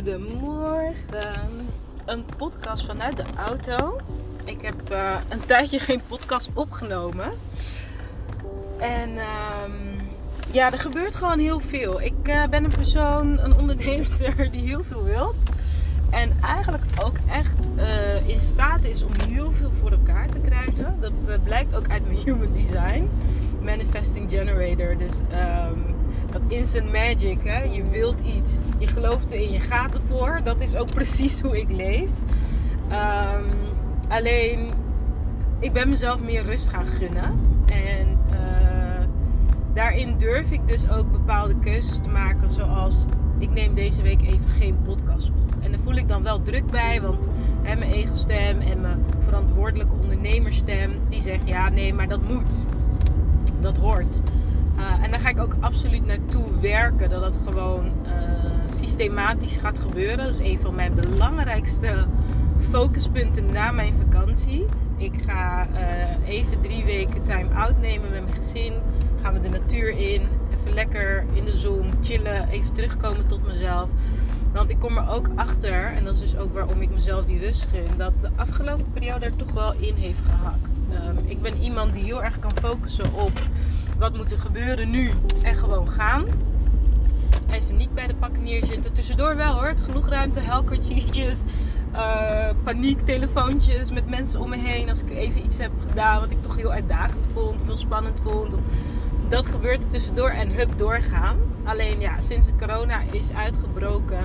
Goedemorgen. Een podcast vanuit de auto. Ik heb uh, een tijdje geen podcast opgenomen. En um, ja, er gebeurt gewoon heel veel. Ik uh, ben een persoon, een ondernemer die heel veel wilt. En eigenlijk ook echt uh, in staat is om heel veel voor elkaar te krijgen. Dat blijkt ook uit mijn human design. Manifesting generator. Dus um, dat instant magic. Hè? Je wilt iets, je gelooft erin, je gaat ervoor. Dat is ook precies hoe ik leef. Um, alleen, ik ben mezelf meer rust gaan gunnen. En uh, daarin durf ik dus ook bepaalde keuzes te maken. Zoals, ik neem deze week even geen podcast op. En daar voel ik dan wel druk bij. Want hè, mijn ego-stem en mijn verantwoordelijke ondernemerstem... die zeggen, ja nee, maar dat moet. Dat hoort. Uh, en daar ga ik ook absoluut naartoe werken. Dat dat gewoon uh, systematisch gaat gebeuren. Dat is een van mijn belangrijkste focuspunten na mijn vakantie. Ik ga uh, even drie weken time-out nemen met mijn gezin. Gaan we de natuur in. Even lekker in de zon chillen. Even terugkomen tot mezelf. Want ik kom er ook achter, en dat is dus ook waarom ik mezelf die rust gun, dat de afgelopen periode er toch wel in heeft gehakt. Um, ik ben iemand die heel erg kan focussen op wat moet er gebeuren nu en gewoon gaan. Even niet bij de pakken neerzitten. Tussendoor wel hoor. Genoeg ruimte, helkertjes, uh, paniek, telefoontjes met mensen om me heen. Als ik even iets heb gedaan wat ik toch heel uitdagend vond of heel spannend vond. Of, dat gebeurt er tussendoor en hup doorgaan. Alleen ja, sinds de corona is uitgebroken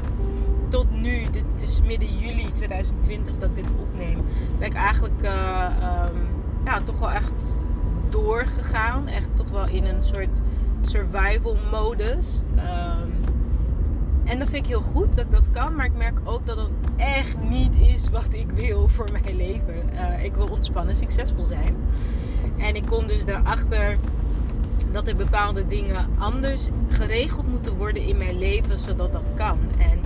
tot nu, dit is midden juli 2020 dat ik dit opneem, ben ik eigenlijk uh, um, ja, toch wel echt doorgegaan. Echt toch wel in een soort survival modus. Um, en dat vind ik heel goed dat ik dat kan. Maar ik merk ook dat het echt niet is wat ik wil voor mijn leven. Uh, ik wil ontspannen, succesvol zijn. En ik kom dus daarachter dat er bepaalde dingen anders geregeld moeten worden in mijn leven zodat dat kan. En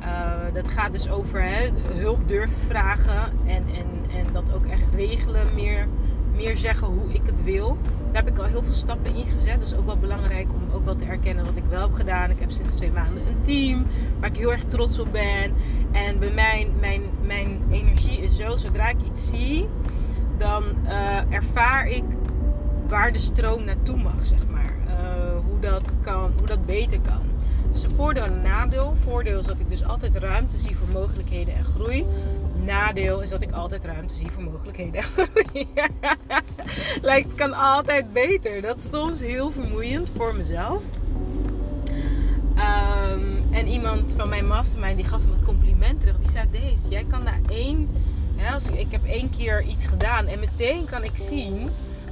uh, dat gaat dus over hulp durven vragen en, en, en dat ook echt regelen meer meer zeggen hoe ik het wil. Daar heb ik al heel veel stappen in gezet. Dus ook wel belangrijk om ook wel te erkennen wat ik wel heb gedaan. Ik heb sinds twee maanden een team waar ik heel erg trots op ben. En bij mij, mijn, mijn energie is zo, zodra ik iets zie, dan uh, ervaar ik waar de stroom naartoe mag, zeg maar. Uh, hoe, dat kan, hoe dat beter kan. Dus een voordeel en nadeel. Voordeel is dat ik dus altijd ruimte zie voor mogelijkheden en groei nadeel is dat ik altijd ruimte zie voor mogelijkheden. Lijkt, kan altijd beter. Dat is soms heel vermoeiend voor mezelf. Um, en iemand van mijn mastermind die gaf me het compliment terug. Die zei: Deze, jij kan naar één. Ja, als ik heb één keer iets gedaan en meteen kan ik zien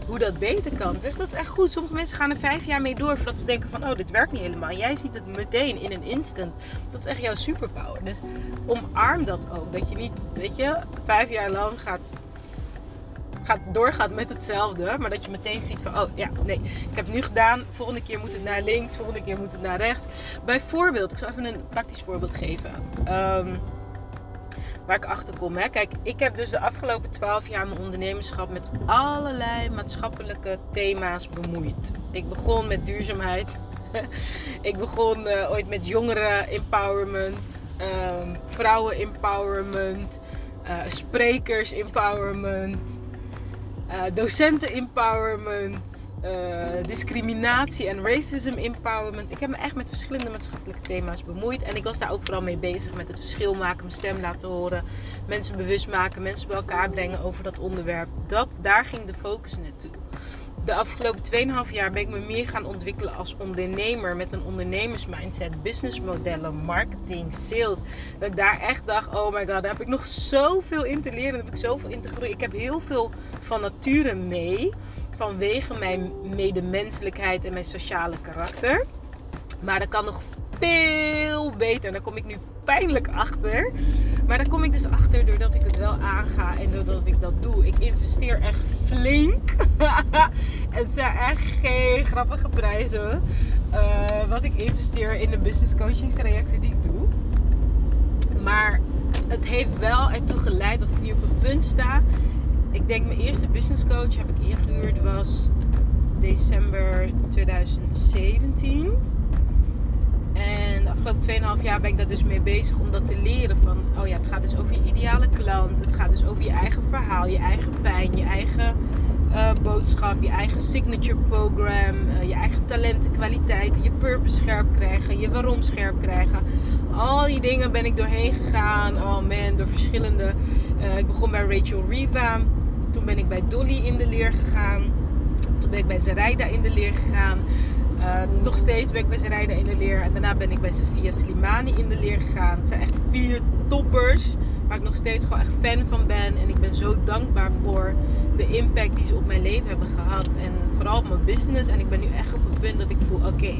hoe dat beter kan. Zeg, dat is echt goed. Sommige mensen gaan er vijf jaar mee door voordat ze denken van, oh, dit werkt niet helemaal. Jij ziet het meteen in een instant. Dat is echt jouw superpower. Dus omarm dat ook. Dat je niet, weet je, vijf jaar lang gaat, gaat doorgaat met hetzelfde. Maar dat je meteen ziet van, oh ja, nee, ik heb nu gedaan. Volgende keer moet het naar links. Volgende keer moet het naar rechts. Bijvoorbeeld, ik zal even een praktisch voorbeeld geven. Um, waar ik achter kom. Hè. Kijk, ik heb dus de afgelopen 12 jaar mijn ondernemerschap met allerlei maatschappelijke thema's bemoeid. Ik begon met duurzaamheid. ik begon uh, ooit met jongeren empowerment, um, vrouwen empowerment, uh, sprekers empowerment, uh, docenten empowerment. Uh, discriminatie en racism empowerment. Ik heb me echt met verschillende maatschappelijke thema's bemoeid. En ik was daar ook vooral mee bezig met het verschil maken, mijn stem laten horen, mensen bewust maken, mensen bij elkaar brengen over dat onderwerp. Dat, daar ging de focus naartoe. De afgelopen 2,5 jaar ben ik me meer gaan ontwikkelen als ondernemer met een ondernemersmindset, businessmodellen, marketing, sales. Dat ik daar echt dacht: oh my god, daar heb ik nog zoveel in te leren, daar heb ik zoveel in te groeien. Ik heb heel veel van nature mee vanwege mijn medemenselijkheid en mijn sociale karakter. Maar dat kan nog veel beter. En daar kom ik nu pijnlijk achter. Maar daar kom ik dus achter doordat ik het wel aanga en doordat ik dat doe. Ik investeer echt flink. het zijn echt geen grappige prijzen. Uh, wat ik investeer in de business coaching trajecten die ik doe. Maar het heeft wel ertoe geleid dat ik nu op een punt sta ik denk mijn eerste business coach heb ik ingehuurd was december 2017. En de afgelopen 2,5 jaar ben ik daar dus mee bezig om dat te leren. Van, oh ja, het gaat dus over je ideale klant. Het gaat dus over je eigen verhaal, je eigen pijn, je eigen uh, boodschap, je eigen signature program, uh, je eigen talenten, kwaliteiten, je purpose scherp krijgen, je waarom scherp krijgen. Al die dingen ben ik doorheen gegaan. Oh man, door verschillende. Uh, ik begon bij Rachel Riva. Toen ben ik bij Dolly in de leer gegaan. Toen ben ik bij Zaraida in de leer gegaan. nog steeds ben ik bij Zaraida in de leer. En daarna ben ik bij Sofia Slimani in de leer gegaan. Het zijn echt vier toppers waar ik nog steeds gewoon echt fan van ben. En ik ben zo dankbaar voor de impact die ze op mijn leven hebben gehad. En vooral op mijn business. En ik ben nu echt op het punt dat ik voel, oké.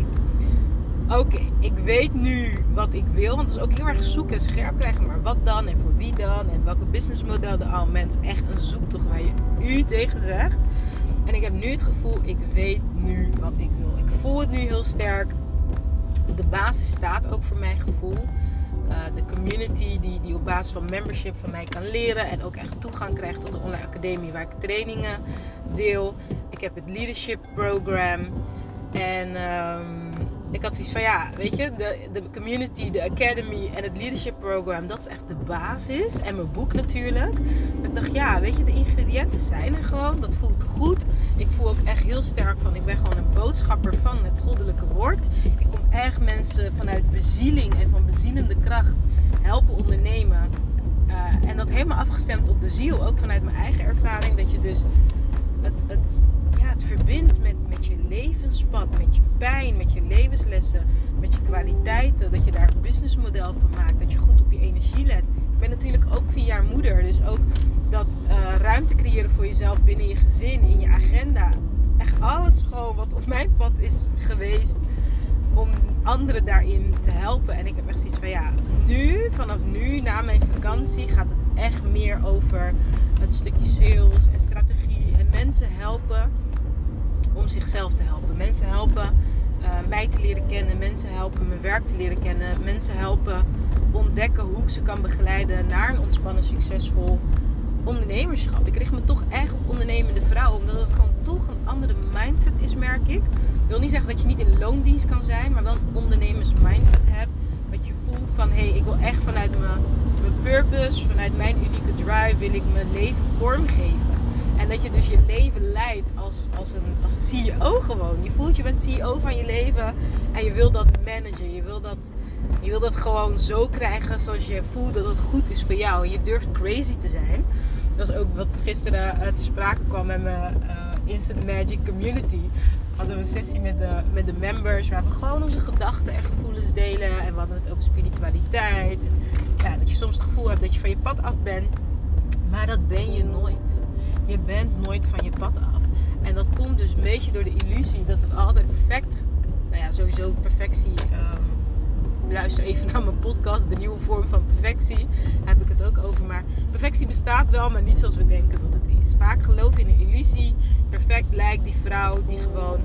Oké, ik weet nu wat ik wil. Want het is ook heel erg zoeken en scherp krijgen. Maar wat dan en voor wie dan? En welke businessmodel de al mensen. Echt een zoektocht waar je u tegen zegt. En ik heb nu het gevoel, ik weet nu wat ik wil. Ik voel het nu heel sterk. De basis staat ook voor mijn gevoel. Eh, de community die, die op basis van membership van mij kan leren. En ook echt toegang krijgt tot de online academie waar ik trainingen deel. Ik heb het leadership program. En um, ik had zoiets van ja, weet je, de, de community, de academy en het leadership program, dat is echt de basis. En mijn boek natuurlijk. Ik dacht ja, weet je, de ingrediënten zijn er gewoon. Dat voelt goed. Ik voel ook echt heel sterk van, ik ben gewoon een boodschapper van het goddelijke woord. Ik kom echt mensen vanuit bezieling en van bezielende kracht helpen ondernemen. Uh, en dat helemaal afgestemd op de ziel, ook vanuit mijn eigen ervaring. Dat je dus het, het, ja, het verbindt met, met je levenspad, met je pijn, met je levenslessen, met je kwaliteiten. Dat je daar een businessmodel van maakt, dat je goed op je energie let. Ik ben natuurlijk ook vier jaar moeder, dus ook dat uh, ruimte creëren voor jezelf binnen je gezin, in je agenda. Echt alles gewoon wat op mijn pad is geweest om anderen daarin te helpen. En ik heb echt zoiets van ja, nu, vanaf nu, na mijn vakantie, gaat het echt meer over het stukje sales en strategie en mensen helpen om zichzelf te helpen. Mensen helpen uh, mij te leren kennen, mensen helpen mijn werk te leren kennen, mensen helpen ontdekken hoe ik ze kan begeleiden naar een ontspannen, succesvol ondernemerschap. Ik richt me toch echt op ondernemende vrouwen, omdat het gewoon toch een andere mindset is, merk ik. Ik wil niet zeggen dat je niet in loondienst kan zijn, maar wel een ondernemers mindset hebt. Dat je voelt van hé, hey, ik wil echt vanuit mijn, mijn purpose, vanuit mijn unieke drive, wil ik mijn leven vormgeven. En dat je dus je leven leidt als, als, een, als een CEO gewoon. Je voelt je bent CEO van je leven en je wil dat managen. Je wil dat, je wil dat gewoon zo krijgen zoals je voelt dat het goed is voor jou. Je durft crazy te zijn. Dat is ook wat gisteren uh, te sprake kwam met mijn uh, Instant Magic Community. Hadden we een sessie met de, met de members waar we gewoon onze gedachten en gevoelens delen. En we hadden het over spiritualiteit. ja, dat je soms het gevoel hebt dat je van je pad af bent. Maar dat ben je nooit. Je bent nooit van je pad af. En dat komt dus een beetje door de illusie dat het altijd perfect. Nou ja, sowieso perfectie. Um, luister even naar mijn podcast, de nieuwe vorm van perfectie. Heb ik het ook over. Maar perfectie bestaat wel, maar niet zoals we denken dat het is. Vaak geloof in een illusie. Perfect lijkt die vrouw die gewoon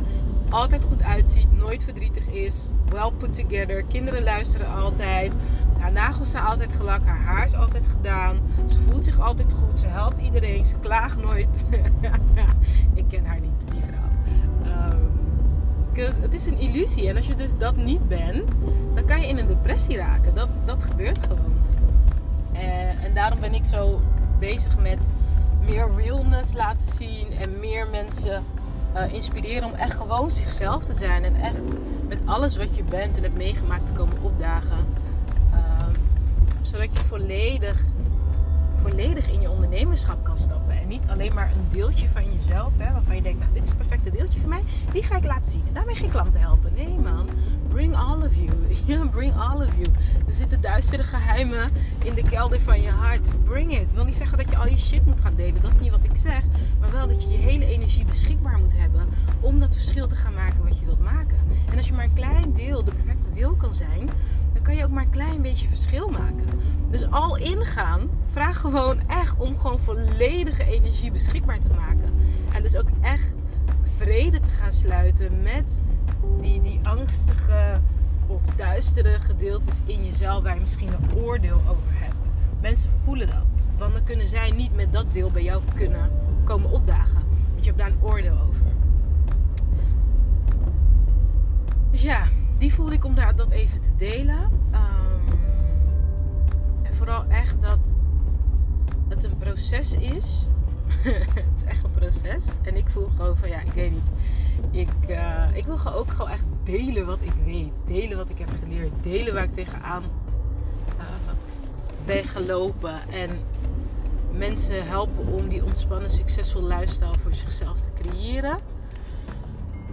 altijd goed uitziet, nooit verdrietig is, well put together. Kinderen luisteren altijd. Haar nagels zijn altijd gelakt, haar haar is altijd gedaan. Ze voelt zich altijd goed, ze helpt iedereen, ze klaagt nooit. ik ken haar niet, die vrouw. Um, het is een illusie en als je dus dat niet bent, dan kan je in een depressie raken. Dat, dat gebeurt gewoon. Uh, en daarom ben ik zo bezig met meer realness laten zien en meer mensen uh, inspireren om echt gewoon zichzelf te zijn en echt met alles wat je bent en hebt meegemaakt te komen opdagen zodat je volledig, volledig in je ondernemerschap kan stappen. En niet alleen maar een deeltje van jezelf, hè, waarvan je denkt, nou dit is het perfecte deeltje van mij, die ga ik laten zien. En daarmee geen klanten helpen. Nee man, bring all of you. Bring all of you. Er zitten duistere geheimen in de kelder van je hart. Bring it. Ik wil niet zeggen dat je al je shit moet gaan delen. Dat is niet wat ik zeg. Maar wel dat je je energie beschikbaar moet hebben om dat verschil te gaan maken wat je wilt maken. En als je maar een klein deel, de perfecte deel kan zijn, dan kan je ook maar een klein beetje verschil maken. Dus al ingaan, vraag gewoon echt om gewoon volledige energie beschikbaar te maken. En dus ook echt vrede te gaan sluiten met die, die angstige of duistere gedeeltes in jezelf waar je misschien een oordeel over hebt. Mensen voelen dat. Want dan kunnen zij niet met dat deel bij jou kunnen komen opdagen. Je hebt daar een oordeel over. Dus ja, die voelde ik om dat even te delen. Ehm, en vooral echt dat het een proces is. het is echt een proces. En ik voel gewoon van ja, ik weet niet. Ik, uh, ik wil ook gewoon echt delen wat ik weet. Delen wat ik heb geleerd. Delen waar ik tegenaan uh, ben gelopen. En mensen helpen om die ontspannen, succesvolle lifestyle voor zichzelf te creëren.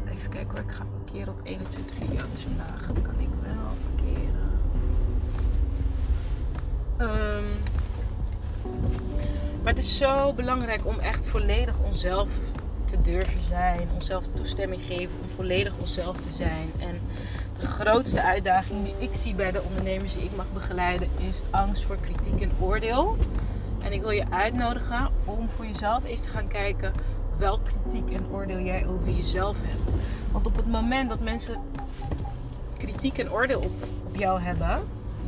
Even kijken waar ik ga parkeren op 21 juli. Dus vandaag kan ik wel parkeren. Um, maar het is zo belangrijk om echt volledig onszelf te durven zijn. Onszelf toestemming geven om volledig onszelf te zijn. En de grootste uitdaging die ik zie bij de ondernemers die ik mag begeleiden is angst voor kritiek en oordeel. En ik wil je uitnodigen om voor jezelf eens te gaan kijken welk kritiek en oordeel jij over jezelf hebt. Want op het moment dat mensen kritiek en oordeel op, jou hebben,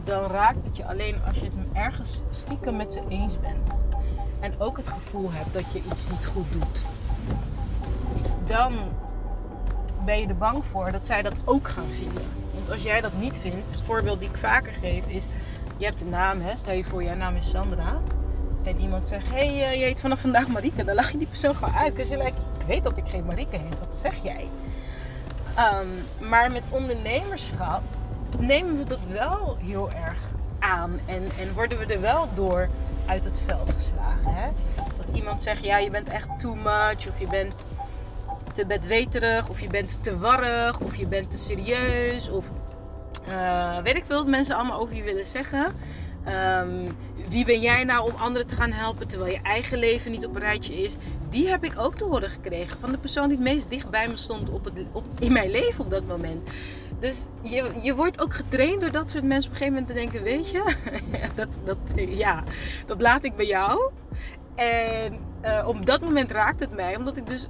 dan raakt het je alleen als je het ergens stiekem met ze eens bent. En ook het gevoel hebt dat je iets niet goed doet. Dan ben je er bang voor dat zij dat ook gaan vinden. Want als jij dat niet vindt, het voorbeeld die ik vaker geef is: je hebt een naam, hè? stel je voor, jouw naam is Sandra. Iemand zegt: hey, uh, je heet vanaf vandaag Marike. Dan lach je die persoon gewoon uit. Als je like, ik weet dat ik geen Marike heet, wat zeg jij? Um, maar met ondernemerschap nemen we dat wel heel erg aan. En, en worden we er wel door uit het veld geslagen. Hè? Dat iemand zegt, ja, je bent echt too much. Of je bent te bedweterig. Of je bent te warrig. Of je bent te serieus. Of uh, weet ik veel wat mensen allemaal over je willen zeggen. Um, wie ben jij nou om anderen te gaan helpen terwijl je eigen leven niet op een rijtje is? Die heb ik ook te horen gekregen van de persoon die het meest dicht bij me stond op het, op, in mijn leven op dat moment. Dus je, je wordt ook getraind door dat soort mensen op een gegeven moment te denken: Weet je, dat, dat, ja, dat laat ik bij jou. En uh, op dat moment raakt het mij, omdat ik dus,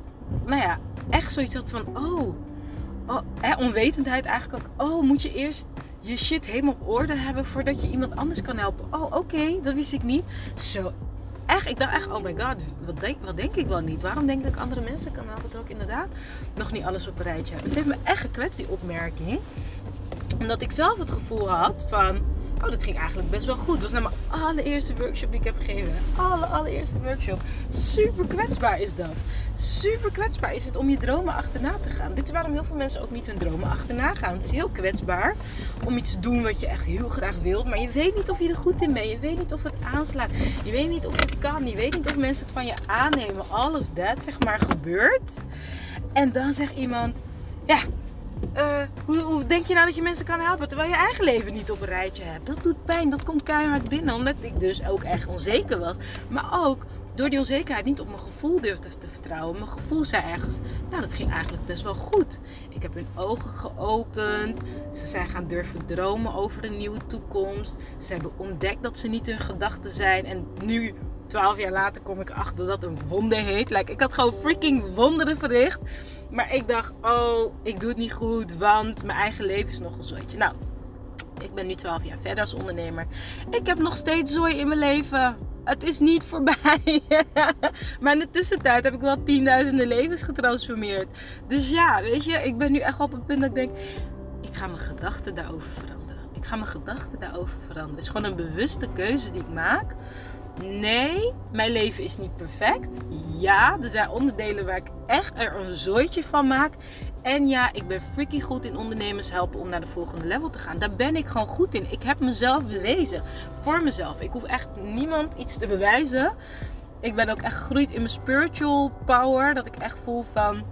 nou ja, echt zoiets had van: Oh, oh hè, onwetendheid eigenlijk ook. Oh, moet je eerst je shit helemaal op orde hebben voordat je iemand anders kan helpen. Oh, oké, dat wist ik niet. Zo, echt, ik dacht echt, oh my god, wat denk, wat denk ik wel niet? Waarom denk ik dat andere mensen kan helpen terwijl ik inderdaad nog niet alles op een rijtje heb? Het heeft me echt gekwetst, die opmerking. Omdat ik zelf het gevoel had van, Oh, dat ging eigenlijk best wel goed. Dat was nou mijn allereerste workshop die ik heb gegeven. Alle, allereerste workshop. Super kwetsbaar is dat. Super kwetsbaar is het om je dromen achterna te gaan. Dit is waarom heel veel mensen ook niet hun dromen achterna gaan. Het is heel kwetsbaar om iets te doen wat je echt heel graag wilt. Maar je weet niet of je er goed in bent. Je weet niet of het aanslaat. Je weet niet of het kan. Je weet niet of mensen het van je aannemen. All of that, zeg maar, gebeurt. En dan zegt iemand... Ja, uh, hoe, hoe, denk je nou dat je mensen kan helpen terwijl je eigen leven niet op een rijtje hebt? Dat doet pijn, dat komt keihard binnen, omdat ik dus ook echt onzeker was. Maar ook door die onzekerheid niet op mijn gevoel durfde te vertrouwen. Mijn gevoel zei ergens, nou dat ging eigenlijk best wel goed. Ik heb hun ogen geopend. Ze zijn gaan durven dromen over een nieuwe toekomst. Ze hebben ontdekt dat ze niet hun gedachten zijn. En nu twaalf jaar later kom ik achter dat een wonder heet. Like, ik had gewoon freaking wonderen verricht. Maar ik dacht, oh, ik doe het niet goed, want mijn eigen leven is nog een zooitje. Nou, ik ben nu 12 jaar verder als ondernemer. Ik heb nog steeds zooi in mijn leven. Het is niet voorbij. maar in de tussentijd heb ik wel tienduizenden levens getransformeerd. Dus ja, weet je, ik ben nu echt op een punt dat ik denk, ik ga mijn gedachten daarover veranderen. Ik ga mijn gedachten daarover veranderen. Het is gewoon een bewuste keuze die ik maak Nee, mijn leven is niet perfect. Ja, er zijn onderdelen waar ik echt er een zooitje van maak. En ja, ik ben freaky goed in ondernemers helpen om naar de volgende level te gaan. Daar ben ik gewoon goed in. Ik heb mezelf bewezen. Voor mezelf. Ik hoef echt niemand iets te bewijzen. Ik ben ook echt gegroeid in mijn spiritual power. Dat ik echt voel van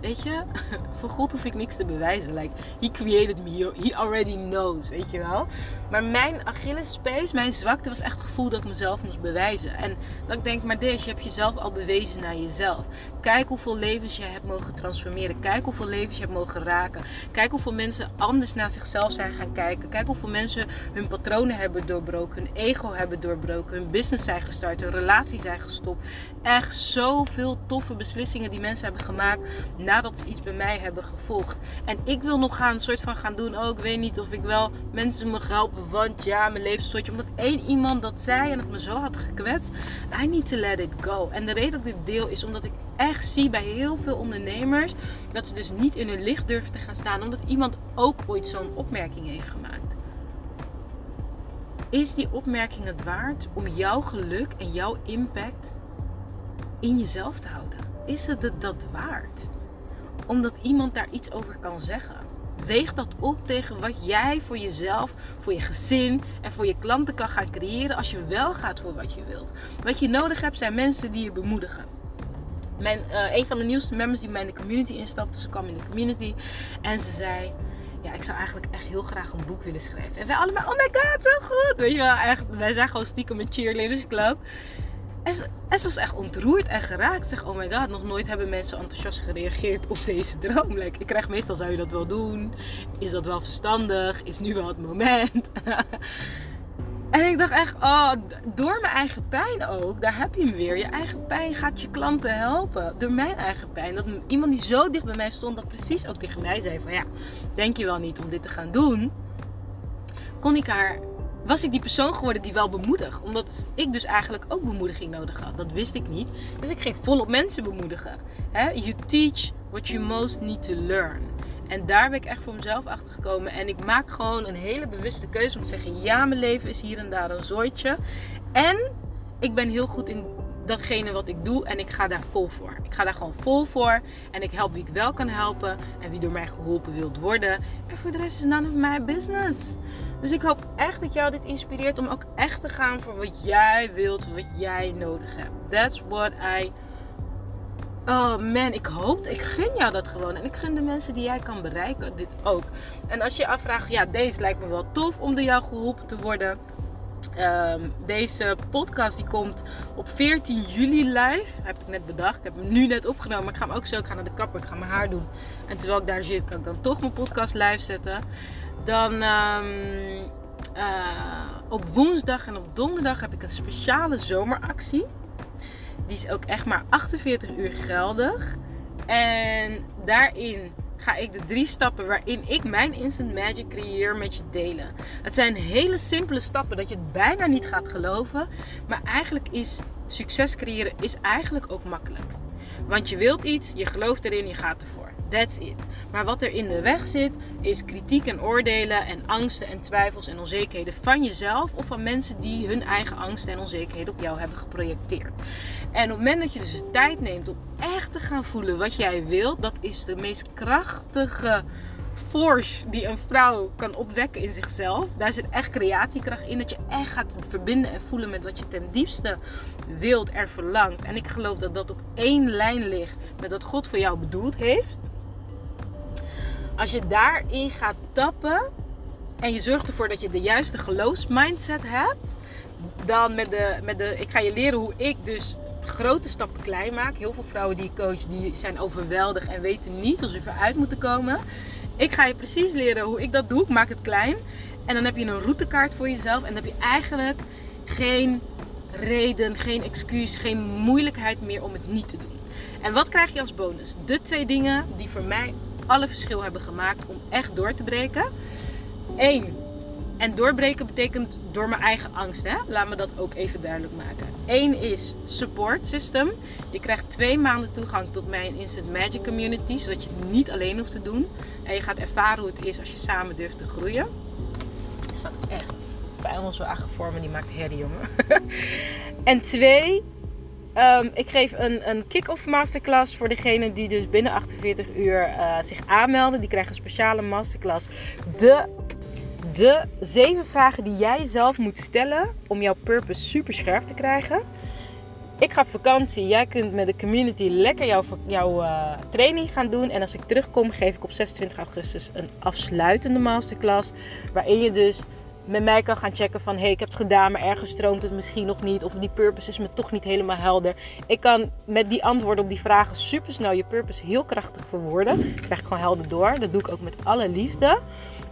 weet je, voor God hoef ik niks te bewijzen. Like, he created me, he already knows, weet je wel. Maar mijn Achillespees, mijn zwakte was echt het gevoel dat ik mezelf moest bewijzen. En dat ik denk, maar deze, je hebt jezelf al bewezen naar jezelf. Kijk hoeveel levens je hebt mogen transformeren. Kijk hoeveel levens je hebt mogen raken. Kijk hoeveel mensen anders naar zichzelf zijn gaan kijken. Kijk hoeveel mensen hun patronen hebben doorbroken, hun ego hebben doorbroken, hun business zijn gestart, hun relatie zijn gestopt. Echt zoveel toffe beslissingen die mensen hebben gemaakt nadat ze iets bij mij hebben gevolgd. En ik wil nog gaan, een soort van gaan doen. Oh, ik weet niet of ik wel mensen mag helpen. Want ja, mijn leven is Omdat één iemand dat zei en het me zo had gekwetst. I need to let it go. En de reden dat dit deel is omdat ik echt zie bij heel veel ondernemers dat ze dus niet in hun licht durven te gaan staan omdat iemand ook ooit zo'n opmerking heeft gemaakt. Is die opmerking het waard om jouw geluk en jouw impact in jezelf te houden? Is het dat waard? Omdat iemand daar iets over kan zeggen. Weeg dat op tegen wat jij voor jezelf, voor je gezin en voor je klanten kan gaan creëren als je wel gaat voor wat je wilt. Wat je nodig hebt zijn mensen die je bemoedigen. Mijn, uh, een van de nieuwste members die mij in de community instapte, ze kwam in de community en ze zei: Ja, ik zou eigenlijk echt heel graag een boek willen schrijven. En wij allemaal: Oh my god, zo goed! Weet je wel, echt, wij zijn gewoon stiekem een cheerleaders club. En ze, was echt ontroerd en geraakt. Zeg, oh my god, nog nooit hebben mensen enthousiast gereageerd op deze droom. Ik krijg meestal, zou je dat wel doen? Is dat wel verstandig? Is nu wel het moment? en ik dacht echt, oh, door mijn eigen pijn ook, daar heb je hem weer. Je eigen pijn gaat je klanten helpen. Door mijn eigen pijn. Dat iemand die zo dicht bij mij stond, dat precies ook tegen mij zei van, ja, denk je wel niet om dit te gaan doen? Kon ik haar was ik die persoon geworden die wel bemoedigt. Omdat ik dus eigenlijk ook bemoediging nodig had. Dat wist ik niet. Dus ik ging volop mensen bemoedigen. You teach what you most need to learn. En daar ben ik echt voor mezelf achter gekomen. En ik maak gewoon een hele bewuste keuze om te zeggen: ja, mijn leven is hier en daar een zooitje. En ik ben heel goed in datgene wat ik doe en ik ga daar vol voor. Ik ga daar gewoon vol voor en ik help wie ik wel kan helpen en wie door mij geholpen wilt worden. En voor de rest is none of my business. Dus ik hoop echt dat jou dit inspireert om ook echt te gaan voor wat jij wilt, wat jij nodig hebt. That's what I. Oh man, ik hoop, ik gun jou dat gewoon. En ik gun de mensen die jij kan bereiken dit ook. En als je je afvraagt, ja, deze lijkt me wel tof om door jou geholpen te worden. Ehm, deze podcast die komt op 14 juli live. Heb ik net bedacht. Ik heb hem nu net opgenomen. Maar ik ga hem ook zo. Ik ga naar de kapper. Ik ga mijn haar doen. En terwijl ik daar zit, kan ik dan toch mijn podcast live zetten. Dan um, op woensdag en op donderdag heb ik een speciale zomeractie. Die is ook echt maar 48 uur geldig. En daarin ga ik de drie stappen waarin ik mijn instant magic creëer met je delen. Het zijn hele simpele stappen dat je het bijna niet gaat geloven. Maar eigenlijk is succes creëren is eigenlijk ook makkelijk. Want je wilt iets, je gelooft erin, je gaat ervoor. That's it. Maar wat er in de weg zit, is kritiek en oordelen en angsten en twijfels en onzekerheden van jezelf of van mensen die hun eigen angsten en onzekerheden op jou hebben geprojecteerd. En op het moment dat je dus de tijd neemt om echt te gaan voelen wat jij wilt, dat is de meest krachtige force die een vrouw kan opwekken in zichzelf. Daar zit echt creatiekracht in. Dat je echt gaat verbinden en voelen met wat je ten diepste wilt en verlangt. En ik geloof dat dat op één lijn ligt met wat God voor jou bedoeld heeft. Als je daarin gaat tappen en je zorgt ervoor dat je de juiste geloofsmindset hebt, dan met de, met de. Ik ga je leren hoe ik dus grote stappen klein maak. Heel veel vrouwen die ik coach, die zijn overweldigd en weten niet hoe ze eruit moeten komen. Ik ga je precies leren hoe ik dat doe. Ik maak het klein. En dan heb je een routekaart voor jezelf. En dan heb je eigenlijk geen reden, geen excuus, geen moeilijkheid meer om het niet te doen. En wat krijg je als bonus? De twee dingen die voor mij alle verschil hebben gemaakt om echt door te breken. Eén, en doorbreken betekent door mijn eigen angst. Hè? Laat me dat ook even duidelijk maken. Eén is support system. Je krijgt twee maanden toegang tot mijn Instant Magic Community. Zodat je het niet alleen hoeft te doen. En je gaat ervaren hoe het is als je samen durft te groeien. Het staat echt fijn zo aangevormd. Die maakt herrie, jongen. en twee, ehm, ik geef een, een kick-off masterclass voor degene die dus binnen 48 uur uh, zich aanmelden. Die krijgen een speciale masterclass. De de zeven vragen die jij zelf moet stellen om jouw purpose super scherp te krijgen. Ik ga op vakantie. Jij kunt met de community lekker jouw, jouw uh, training gaan doen. En als ik terugkom, geef ik op 26 augustus een afsluitende masterclass. Waarin je dus met mij kan gaan checken van... hey, ik heb het gedaan, maar ergens stroomt het misschien nog niet. Of die purpose is me toch niet helemaal helder. Ik kan met die antwoorden op die vragen super snel je purpose heel krachtig verwoorden. Dat krijg ik gewoon helder door. Dat doe ik ook met alle liefde.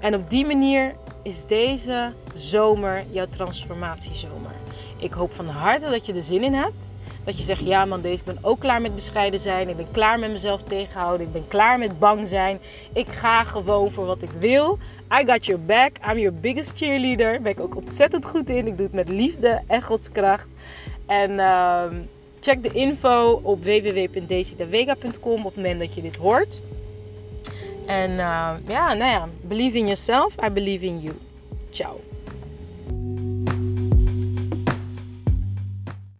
En op die manier is deze zomer jouw transformatiezomer. Ik hoop van harte dat je er zin in hebt. Dat je zegt, ja man, deze, ik ben ook klaar met bescheiden zijn. Ik ben klaar met mezelf tegenhouden. Ik ben klaar met bang zijn. Ik ga gewoon voor wat ik wil. I got your back. I'm your biggest cheerleader. Daar ben ik ook ontzettend goed in. Ik doe het met liefde en godskracht. En... Uh, check de info op www.daisydavega.com op het moment dat je dit hoort. En uh, ja, nou ja, believe in yourself, I believe in you. Ciao.